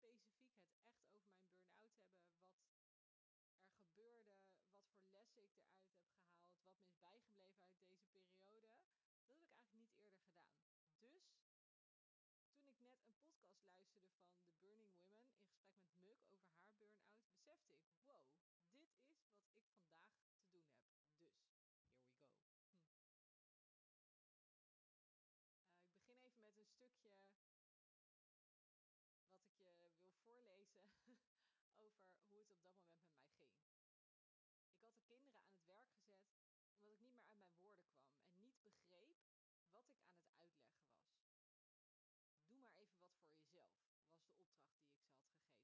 specifiek het echt over mijn burn-out hebben. Wat er gebeurde, wat voor lessen ik eruit heb gehaald. Wat me is bijgebleven uit deze periode. Dat heb ik eigenlijk niet eerder gedaan. Dus toen ik net een podcast luisterde van The Burning Women in gesprek met Muk over haar burn-out, besefte ik: wow, dit is wat ik vandaag te doen heb. Dus, here we go. Hm. Uh, ik begin even met een stukje wat ik je wil voorlezen over hoe het op dat moment met mij ging. Ik had de kinderen aan het werk gezet omdat ik niet meer uit mijn woorden kwam en niet begreep wat ik aan het uitleggen was. Doe maar even wat voor jezelf, was de opdracht die ik ze had gegeven.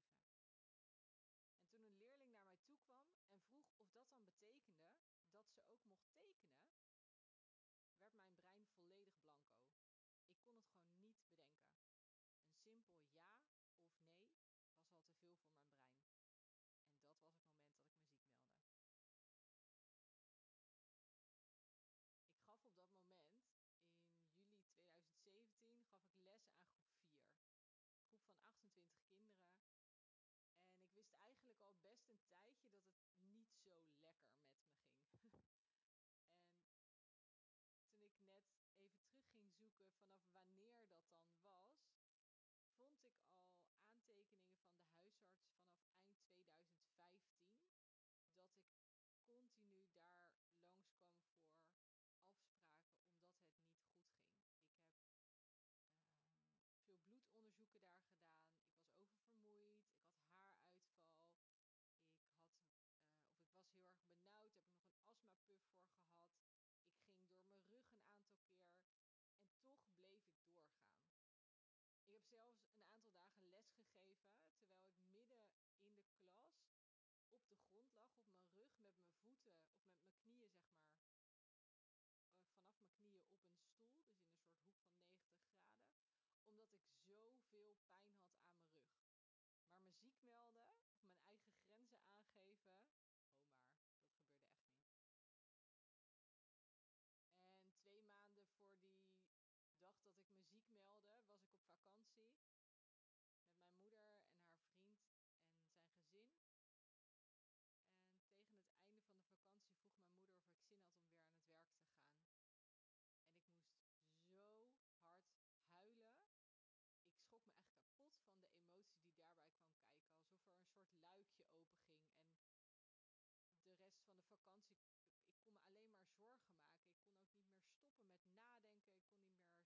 En toen een leerling naar mij toe kwam en vroeg of dat dan betekende dat ze ook mocht tekenen, werd mijn brein volledig blanco. Ik kon het gewoon niet bedenken. Een simpel ja of nee was al te veel voor mijn brein. En dat was het moment dat ik me ziek meldde. Ik gaf op dat moment in juli 2017 gaf ik les aan groep 4. Groep van 28 kinderen. En ik wist eigenlijk al best een tijdje dat het niet zo lekker met me ging. en toen ik net even terug ging zoeken vanaf wanneer dat dan was, vond ik al aantekeningen van de huisarts vanaf eind 2015 dat ik continu daar langskwam voor afspraken omdat het niet goed ging. Ik heb uh, veel bloedonderzoeken daar gedaan. Ik was oververmoeid. Ik had haaruitval. Ik had, uh, of ik was heel erg benauwd. Daar heb ik nog voor gehad. Ik ging door mijn rug een aantal keer. En toch bleef ik doorgaan. Ik heb zelfs een aantal dagen les gegeven, terwijl ik midden in de klas op de grond lag, op mijn rug, met mijn voeten, of met mijn knieën zeg maar, uh, vanaf mijn knieën op een stoel, dus in een soort hoek van 90 graden, omdat ik zoveel pijn had aan mijn rug. Maar me ziek melden, mijn eigen grenzen aangeven, meldde, was ik op vakantie met mijn moeder en haar vriend en zijn gezin. En tegen het einde van de vakantie vroeg mijn moeder of ik zin had om weer aan het werk te gaan. En ik moest zo hard huilen. Ik schrok me echt kapot van de emotie die daarbij kwam kijken. Alsof er een soort luikje open ging. En de rest van de vakantie, ik kon me alleen maar zorgen maken. Ik kon ook niet meer stoppen met nadenken. Ik kon niet meer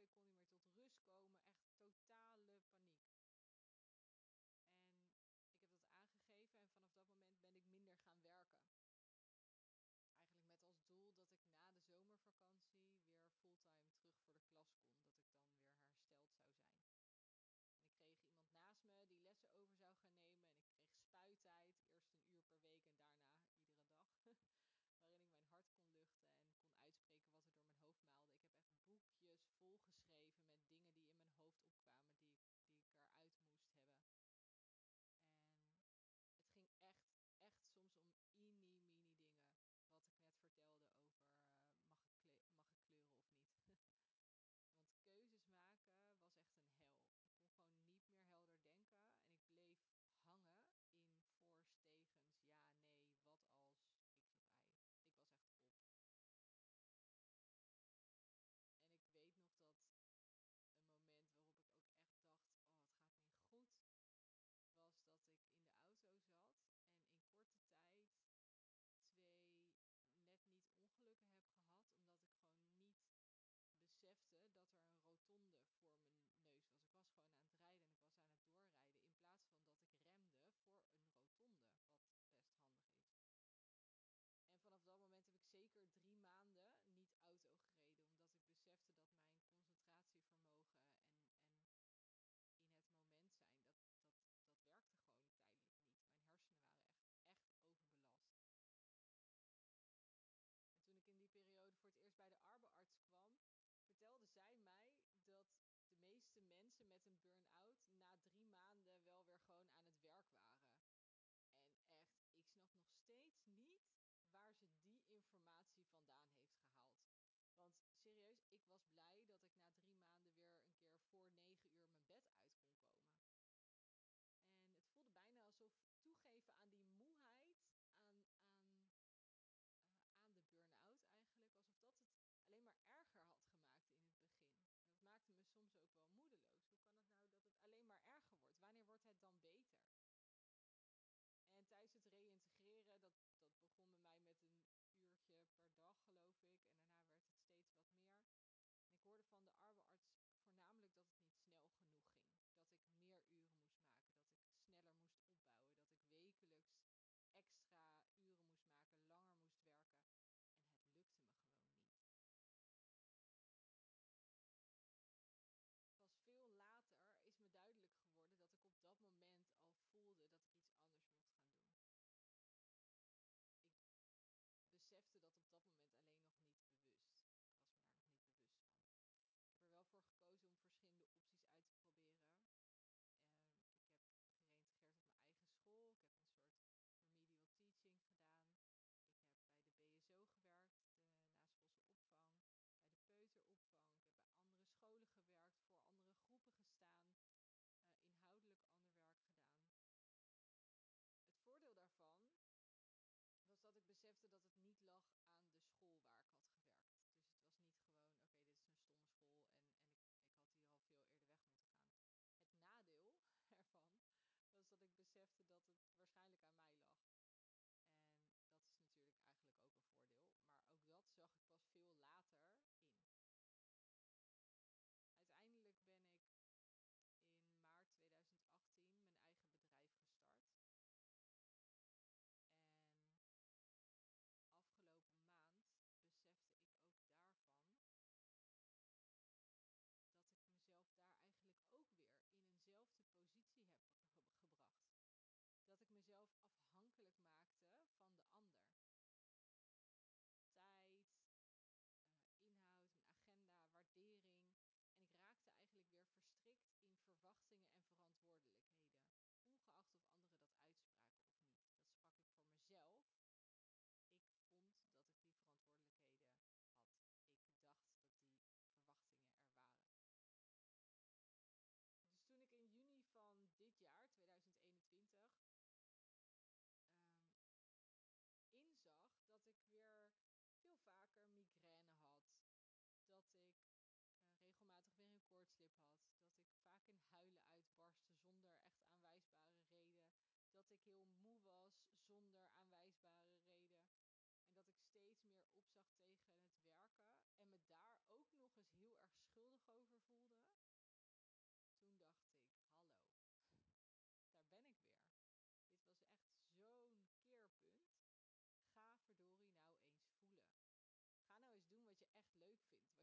Ik kon niet meer tot rust komen. vandaan heeft gehaald. Want serieus, ik was blij dat ik na drie maanden weer een keer voor negen uur mijn bed uit kon komen. En het voelde bijna alsof toegeven aan die moeheid, aan, aan, eh, aan de burn-out eigenlijk, alsof dat het alleen maar erger had gemaakt in het begin. Dat maakte me soms ook wel moedeloos. Hoe kan het nou dat het alleen maar erger wordt? Wanneer wordt het dan beter? heel moe was zonder aanwijsbare reden. En dat ik steeds meer opzag tegen het werken en me daar ook nog eens heel erg schuldig over voelde. Toen dacht ik, hallo, daar ben ik weer. Dit was echt zo'n keerpunt. Ga verdorie nou eens voelen. Ga nou eens doen wat je echt leuk vindt,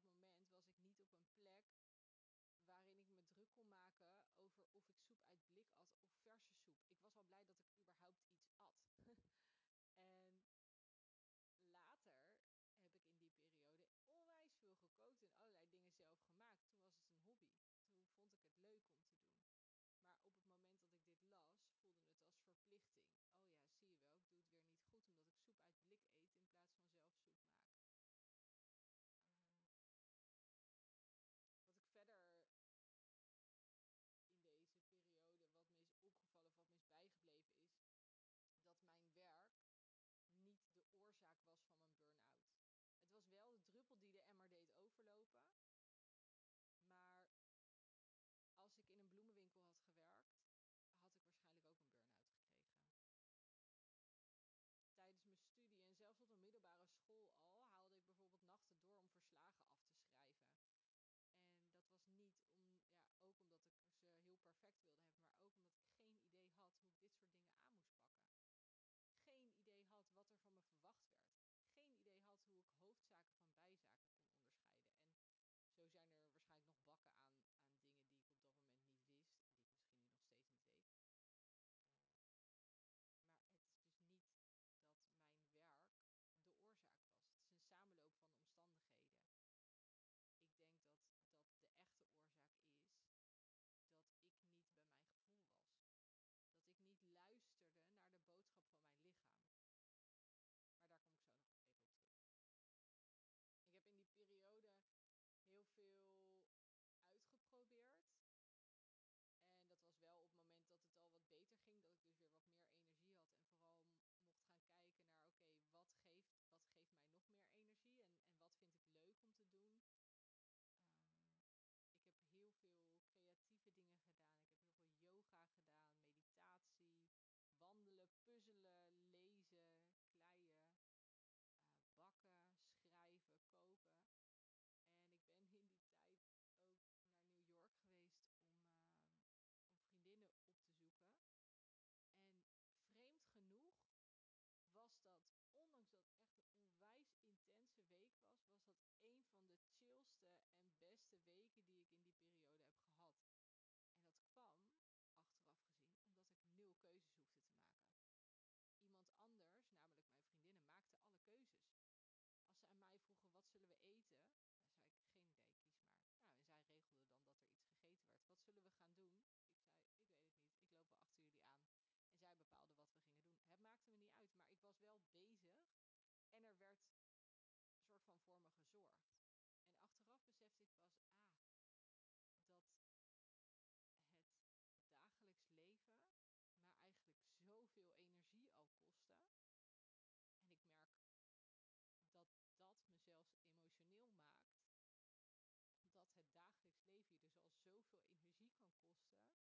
moment was ik niet op een plek waarin ik me druk kon maken over of ik soep uit blik had of verse soep. chakra from in die periode heb gehad. En dat kwam, achteraf gezien, omdat ik nul keuzes hoefde te maken. Iemand anders, namelijk mijn vriendinnen, maakte alle keuzes. Als ze aan mij vroegen wat zullen we eten, dan zei ik geen idee, kies maar. Nou, en zij regelde dan dat er iets gegeten werd. Wat zullen we gaan doen? Ik zei, ik weet het niet, ik loop wel achter jullie aan. En zij bepaalde wat we gingen doen. Het maakte me niet uit, maar ik was wel bezig en er werd een soort van voor me gezorgd. veel energie kan kosten.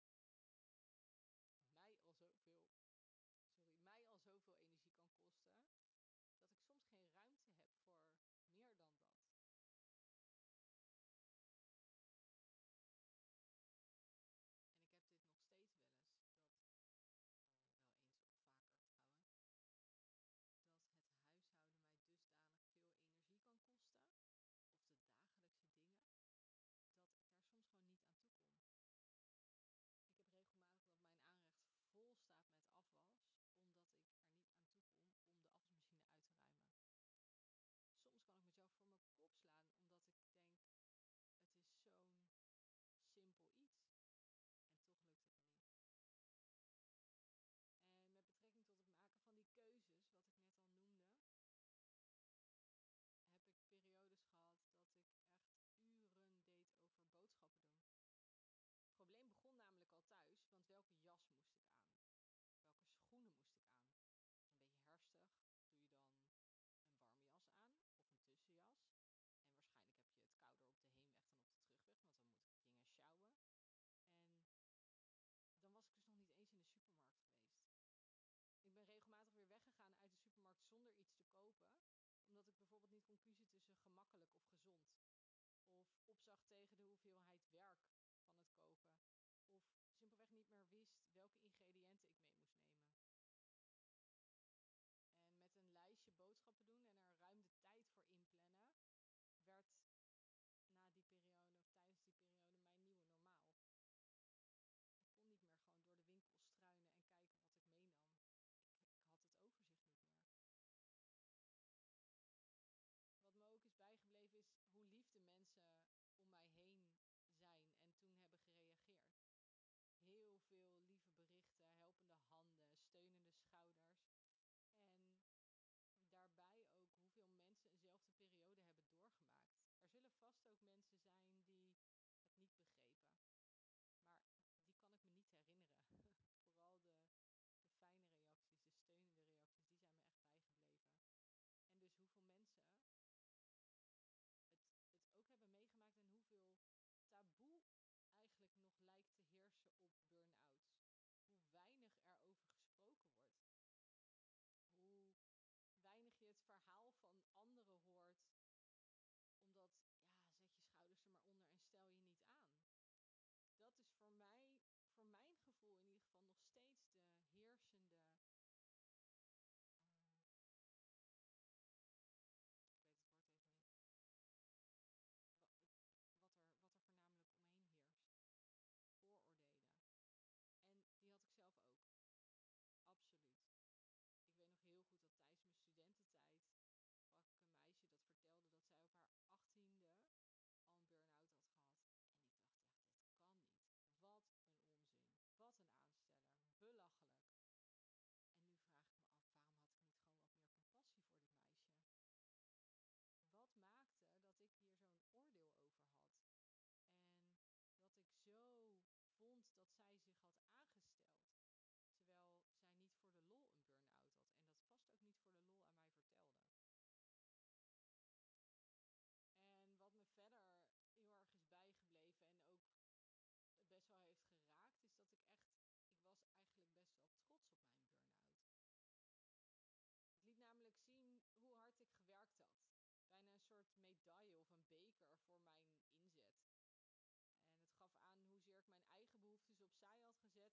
mensen zijn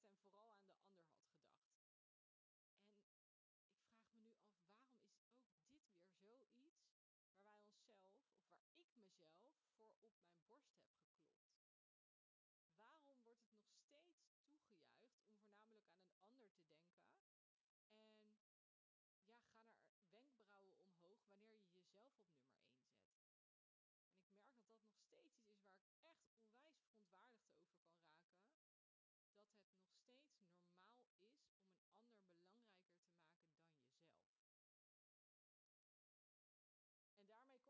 en vooral aan de ander had gedacht. En ik vraag me nu af, waarom is ook dit weer zoiets waar wij onszelf, of waar ik mezelf, voor op mijn borst heb geklopt? Waarom wordt het nog steeds toegejuicht om voornamelijk aan een ander te denken nog steeds normaal is om een ander belangrijker te maken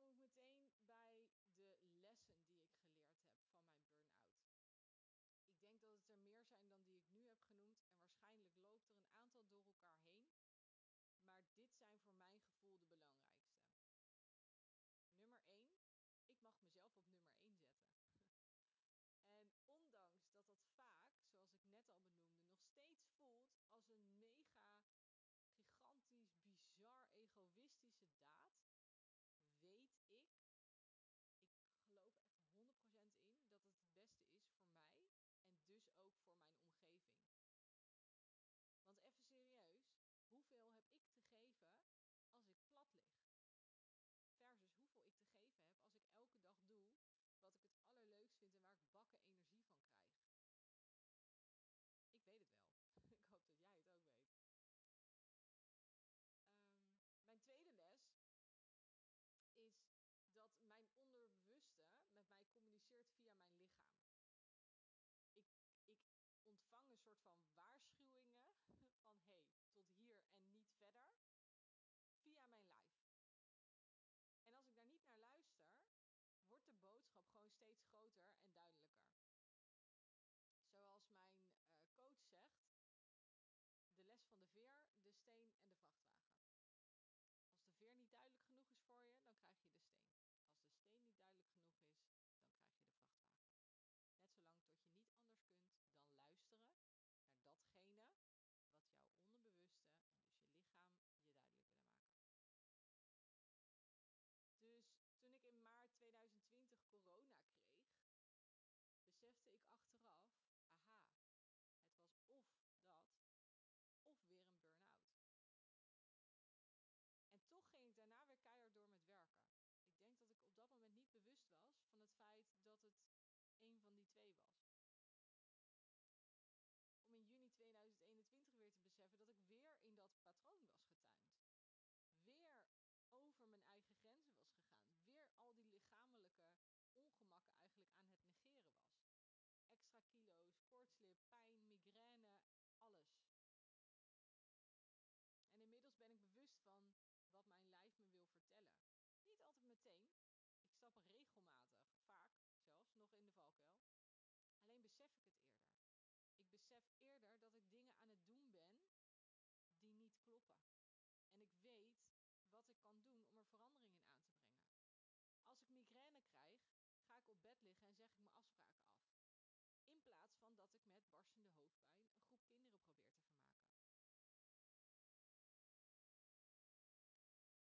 dan jezelf. En daarmee kom ik meteen bij de lessen die ik geleerd heb van mijn burn-out. Ik denk dat het er meer zijn dan die ik nu heb genoemd en waarschijnlijk loopt er een aantal door elkaar heen. Maar dit zijn voor mijn gevoel via mijn lichaam. Ik, ik ontvang een soort van waarschuwingen van hé, hey, tot hier en niet verder via mijn lijf. En als ik daar niet naar luister, wordt de boodschap gewoon steeds groter en duidelijker. Zoals mijn eh, coach zegt, de les van de veer, de steen en de vracht. Bewust was van het feit dat het een van die twee was. Om in juni 2021 weer te beseffen dat ik weer in dat patroon was getuind. Weer over mijn eigen grenzen was gegaan. Weer al die lichamelijke ongemakken eigenlijk aan het negeren was. Extra kilo's, koortslip, pijn, migraine, alles. En inmiddels ben ik bewust van wat mijn lijf me wil vertellen. Niet altijd meteen. Ik stap regelmatig, vaak zelfs, nog in de valkuil. Alleen besef ik het eerder. Ik besef eerder dat ik dingen aan het doen ben die En ik weet wat ik kan doen om er verandering in aan te brengen. Als ik migraine krijg, ga ik op bed liggen en zeg ik mijn afspraken af. In plaats van dat ik met barstende hoofdpijn een groep kinderen probeer te vermaken.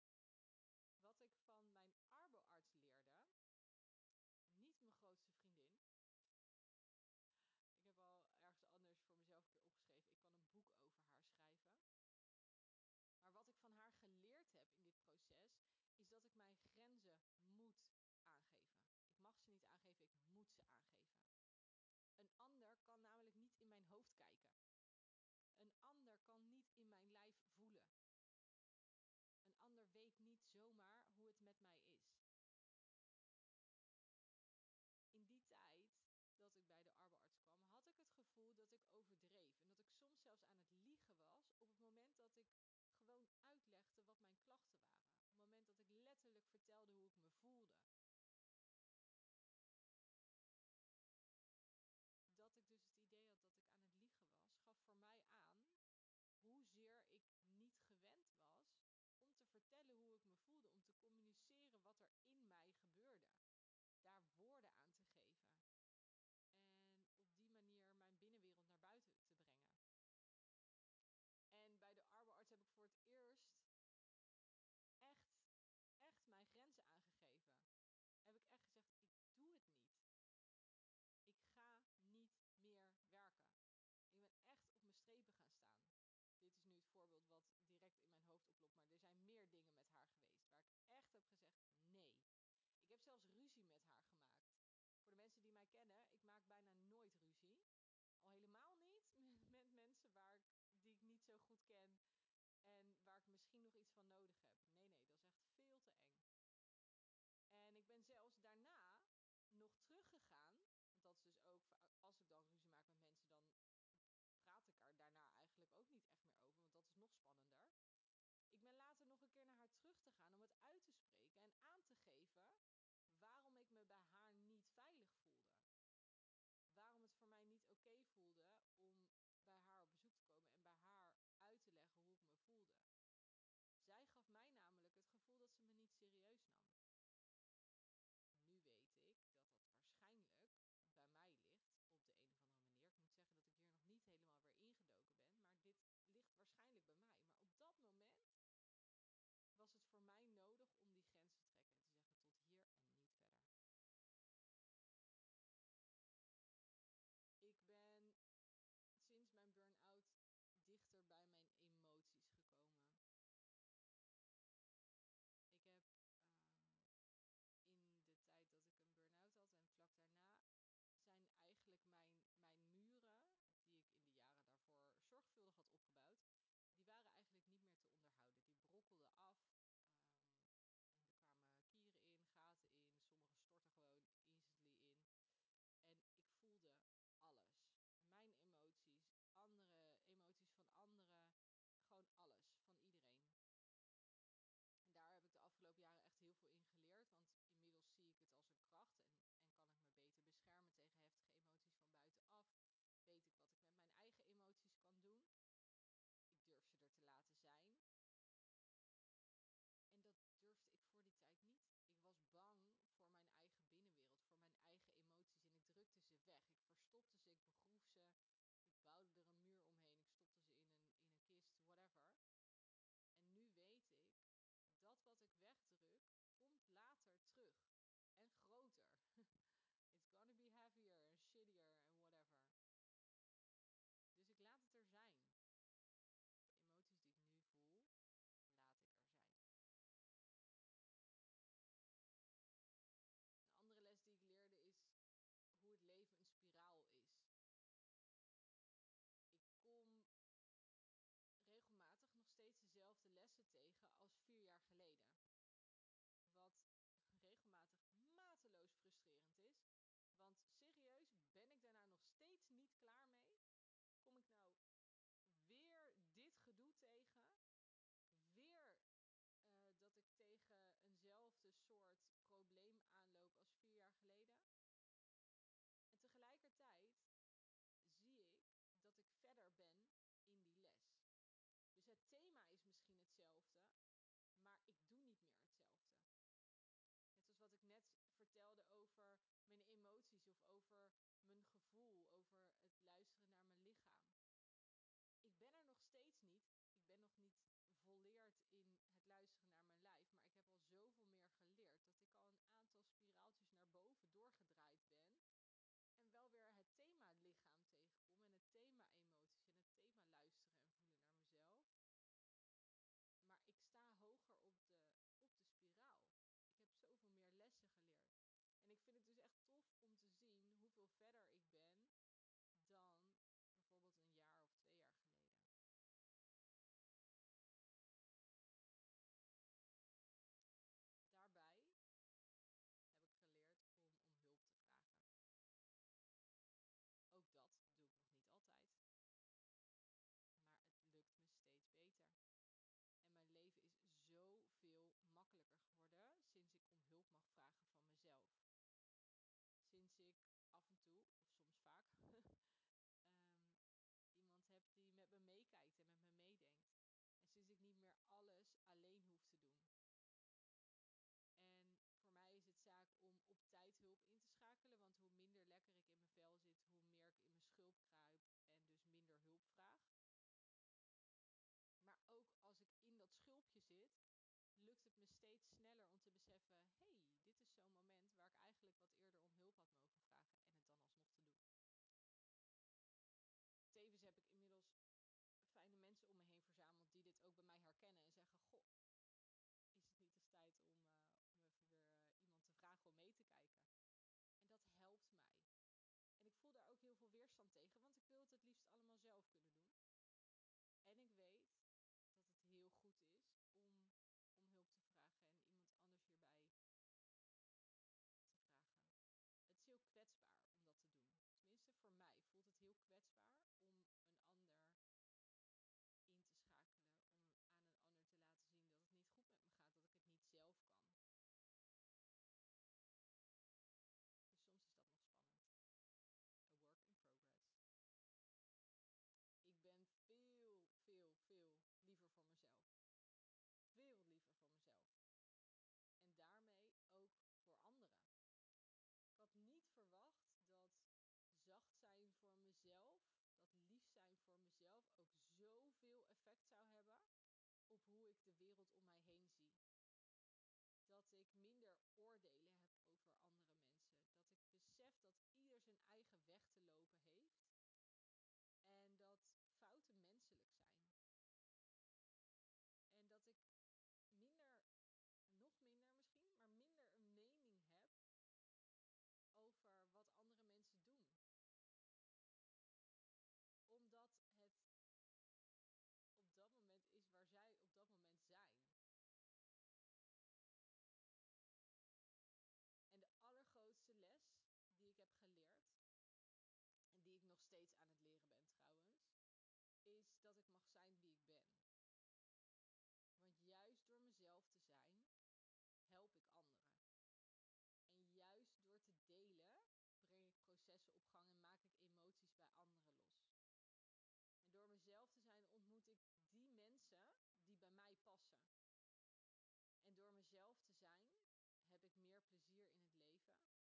Wat ik van mijn arboarts leerde, niet mijn grootste vriendin. Ik heb al ergens anders voor mezelf een keer opgeschreven. Ik kan een boek over haar schrijven. Maar wat ik van haar geleerd heb in dit proces, is dat ik mijn grenzen moet aangeven. Ik mag ze niet ik moet ze aangeven. Een ander kan namelijk niet in mijn hoofd kijken. Een ander kan niet in mijn lijf voelen. Een ander weet niet zomaar hoe het met mij is. In die tijd dat ik bij de arbeidsarts kwam, had ik het gevoel dat ik overdreef. En dat ik soms zelfs aan het liegen was op het moment dat ik gewoon uitlegde wat mijn klachten waren. Op het moment dat ik letterlijk vertelde hoe ik me voelde. Dat ik dus het idee had dat ik aan het liegen was, gaf voor mij aan hoezeer ik niet gewend was om te vertellen hoe ik me voelde, om te communiceren wat er in mij gebeurde. Daar woorden aan te geven. En op die manier mijn binnenwereld naar buiten te brengen. En bij de arbeidsarts heb ik voor het eerst echt, echt mijn grenzen aangegeven. Heb ik echt gezegd, ik doe het niet. Ik ga niet meer werken. Ik ben echt op mijn strepen gaan staan. Dit is nu het voorbeeld wat direct in mijn maar er zijn meer dingen met haar geweest waar ik echt heb gezegd nee. Ik heb zelfs ruzie met haar gemaakt. Voor de mensen die mij kennen, ik maak bijna nooit ruzie. Al helemaal niet met mensen waar ik, die ik niet zo goed ken en waar ik misschien nog iets van nodig heb. Nee, nee, dat is echt veel te eng. En ik ben zelfs daarna nog teruggegaan. Want dat is dus ook, als ik dan ruzie maak met mensen, dan praat ik er daarna eigenlijk ook niet echt meer over, want dat is nog spannender. meekijkt en met me meedenkt. En sinds ik niet meer alles alleen hoef te doen. En voor mij is het zaak om op tijd hulp in te schakelen, want hoe minder lekker ik in mijn vel zit, hoe meer ik in mijn schulp kruip en dus minder hulp vraag. Maar ook als ik in dat schulpje zit, lukt het me steeds sneller om te beseffen: hé, hey, weerstand tegen, want ik wil het het liefst allemaal zelf kunnen doen. wereld om mij heen zie. Dat ik minder oordeel. plezier in het leven.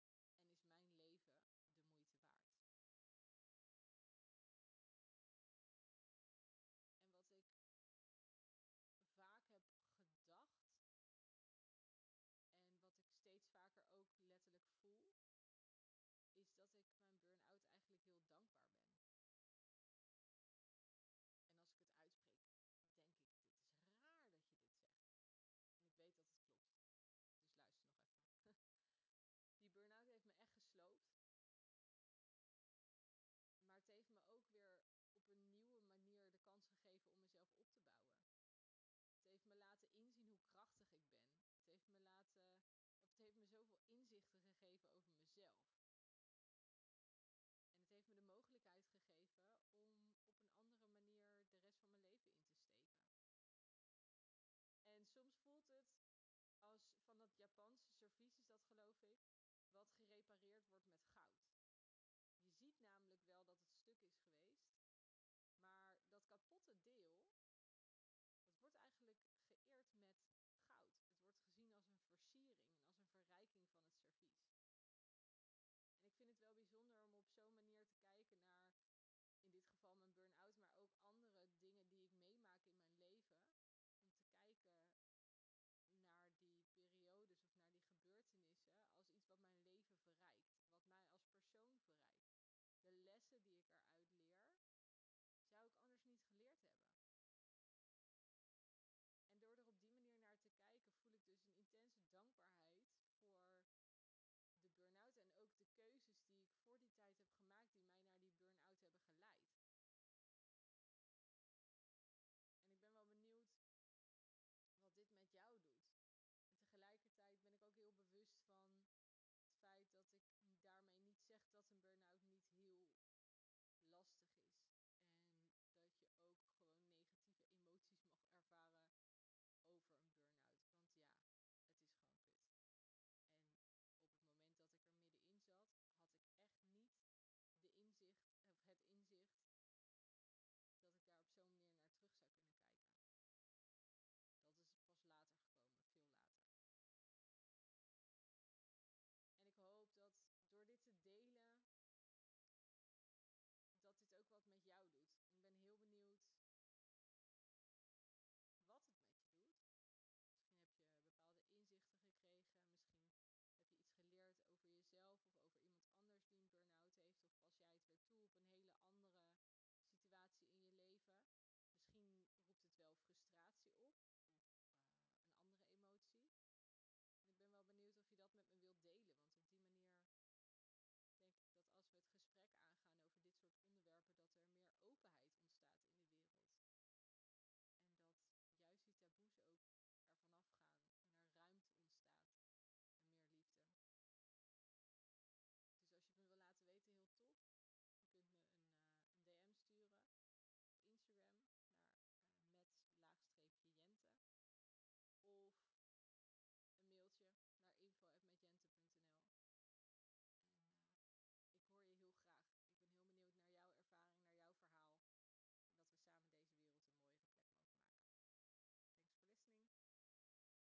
Is dat geloof ik, wat gerepareerd wordt met goud. Dat een burn-out niet